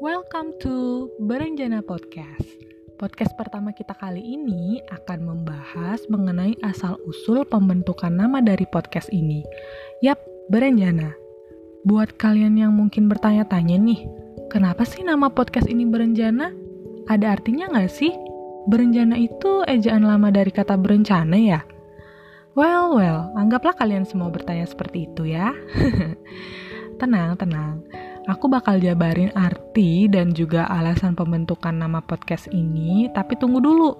Welcome to Berenjana Podcast. Podcast pertama kita kali ini akan membahas mengenai asal-usul pembentukan nama dari podcast ini. Yap, Berenjana. Buat kalian yang mungkin bertanya-tanya nih, kenapa sih nama podcast ini Berenjana? Ada artinya nggak sih? Berenjana itu ejaan lama dari kata berencana ya? Well, well, anggaplah kalian semua bertanya seperti itu ya. tenang, tenang. Aku bakal jabarin arti dan juga alasan pembentukan nama podcast ini, tapi tunggu dulu.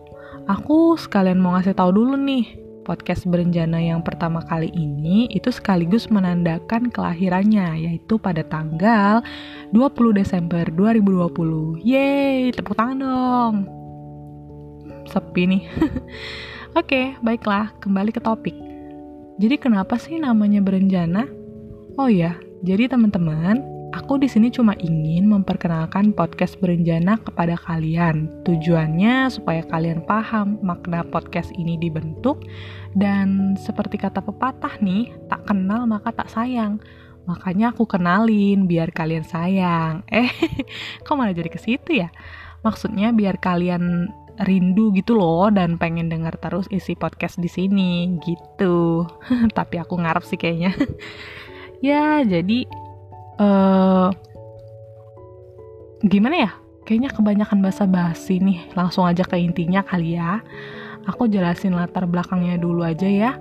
Aku sekalian mau ngasih tahu dulu nih, podcast Berenjana yang pertama kali ini itu sekaligus menandakan kelahirannya, yaitu pada tanggal 20 Desember 2020. Yeay, tepuk tangan dong. Sepi nih. Oke, baiklah, kembali ke topik. Jadi kenapa sih namanya Berenjana? Oh ya, jadi teman-teman, aku di sini cuma ingin memperkenalkan podcast Berenjana kepada kalian. Tujuannya supaya kalian paham makna podcast ini dibentuk dan seperti kata pepatah nih, tak kenal maka tak sayang. Makanya aku kenalin biar kalian sayang. Eh, kok malah jadi ke situ ya? Maksudnya biar kalian rindu gitu loh dan pengen denger terus isi podcast di sini gitu. Tapi aku ngarep sih kayaknya. ya, jadi uh, gimana ya? Kayaknya kebanyakan bahasa basi nih. Langsung aja ke intinya kali ya. Aku jelasin latar belakangnya dulu aja ya.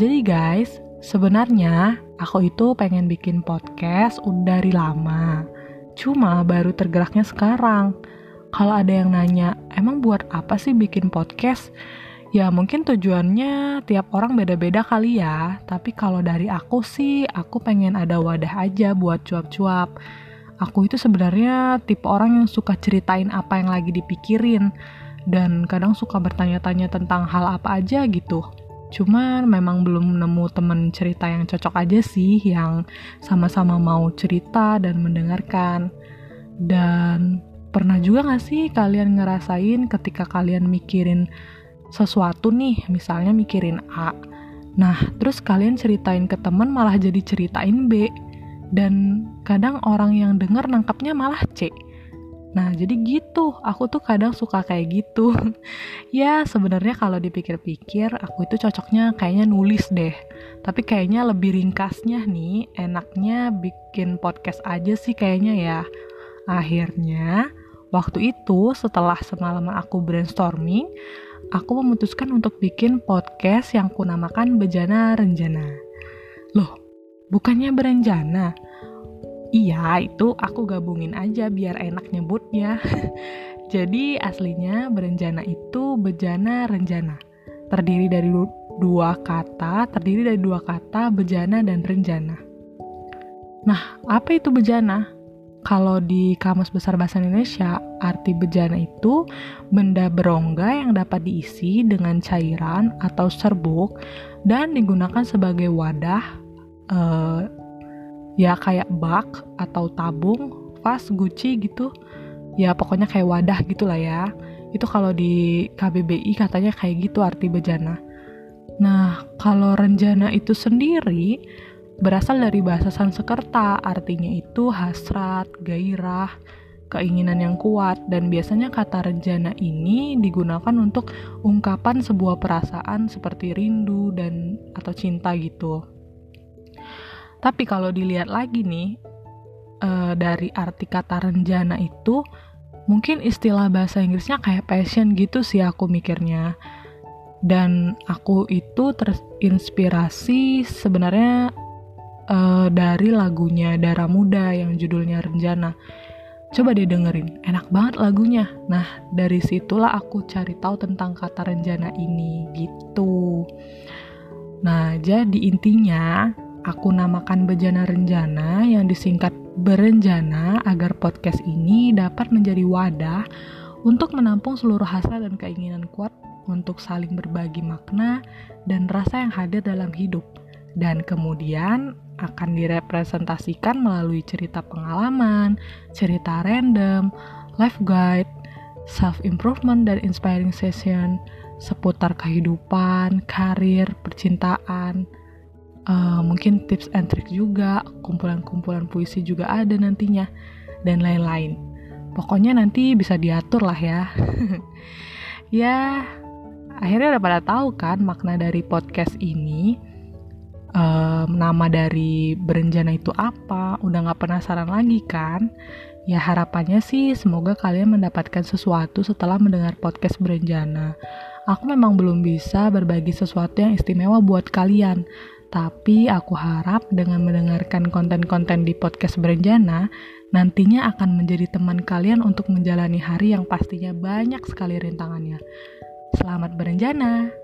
Jadi guys, sebenarnya aku itu pengen bikin podcast udah dari lama. Cuma baru tergeraknya sekarang kalau ada yang nanya, emang buat apa sih bikin podcast? Ya mungkin tujuannya tiap orang beda-beda kali ya, tapi kalau dari aku sih, aku pengen ada wadah aja buat cuap-cuap. Aku itu sebenarnya tipe orang yang suka ceritain apa yang lagi dipikirin, dan kadang suka bertanya-tanya tentang hal apa aja gitu. Cuman memang belum nemu temen cerita yang cocok aja sih, yang sama-sama mau cerita dan mendengarkan. Dan Pernah juga gak sih kalian ngerasain ketika kalian mikirin sesuatu nih, misalnya mikirin A. Nah, terus kalian ceritain ke temen malah jadi ceritain B. Dan kadang orang yang denger nangkapnya malah C. Nah, jadi gitu. Aku tuh kadang suka kayak gitu. ya, sebenarnya kalau dipikir-pikir, aku itu cocoknya kayaknya nulis deh. Tapi kayaknya lebih ringkasnya nih, enaknya bikin podcast aja sih kayaknya ya. Akhirnya, Waktu itu, setelah semalaman aku brainstorming, aku memutuskan untuk bikin podcast yang kunamakan Bejana Renjana. Loh, bukannya berencana? Iya, itu aku gabungin aja biar enak nyebutnya. Jadi aslinya berencana itu bejana renjana. Terdiri dari dua kata, terdiri dari dua kata bejana dan renjana. Nah, apa itu bejana? Kalau di Kamus Besar Bahasa Indonesia, arti bejana itu benda berongga yang dapat diisi dengan cairan atau serbuk dan digunakan sebagai wadah uh, ya kayak bak atau tabung, vas, guci gitu. Ya pokoknya kayak wadah gitulah ya. Itu kalau di KBBI katanya kayak gitu arti bejana. Nah, kalau renjana itu sendiri berasal dari bahasa Sanskerta, artinya itu hasrat, gairah, keinginan yang kuat, dan biasanya kata rencana ini digunakan untuk ungkapan sebuah perasaan seperti rindu dan atau cinta gitu. Tapi kalau dilihat lagi nih, e, dari arti kata rencana itu, mungkin istilah bahasa Inggrisnya kayak passion gitu sih aku mikirnya. Dan aku itu terinspirasi sebenarnya uh, dari lagunya Dara Muda yang judulnya Renjana. Coba deh dengerin, enak banget lagunya. Nah, dari situlah aku cari tahu tentang kata Renjana ini gitu. Nah, jadi intinya aku namakan Bejana Renjana yang disingkat Berenjana agar podcast ini dapat menjadi wadah untuk menampung seluruh hasrat dan keinginan kuat untuk saling berbagi makna dan rasa yang hadir dalam hidup. Dan kemudian akan direpresentasikan melalui cerita pengalaman, cerita random, life guide, self-improvement, dan inspiring session seputar kehidupan, karir, percintaan, uh, mungkin tips and trick juga, kumpulan-kumpulan puisi juga ada nantinya, dan lain-lain. Pokoknya nanti bisa diatur lah ya. ya, akhirnya udah pada tahu kan makna dari podcast ini. Um, nama dari berencana itu apa? Udah gak penasaran lagi kan? Ya harapannya sih semoga kalian mendapatkan sesuatu setelah mendengar podcast berencana. Aku memang belum bisa berbagi sesuatu yang istimewa buat kalian, tapi aku harap dengan mendengarkan konten-konten di podcast berencana, nantinya akan menjadi teman kalian untuk menjalani hari yang pastinya banyak sekali rintangannya. Selamat berencana!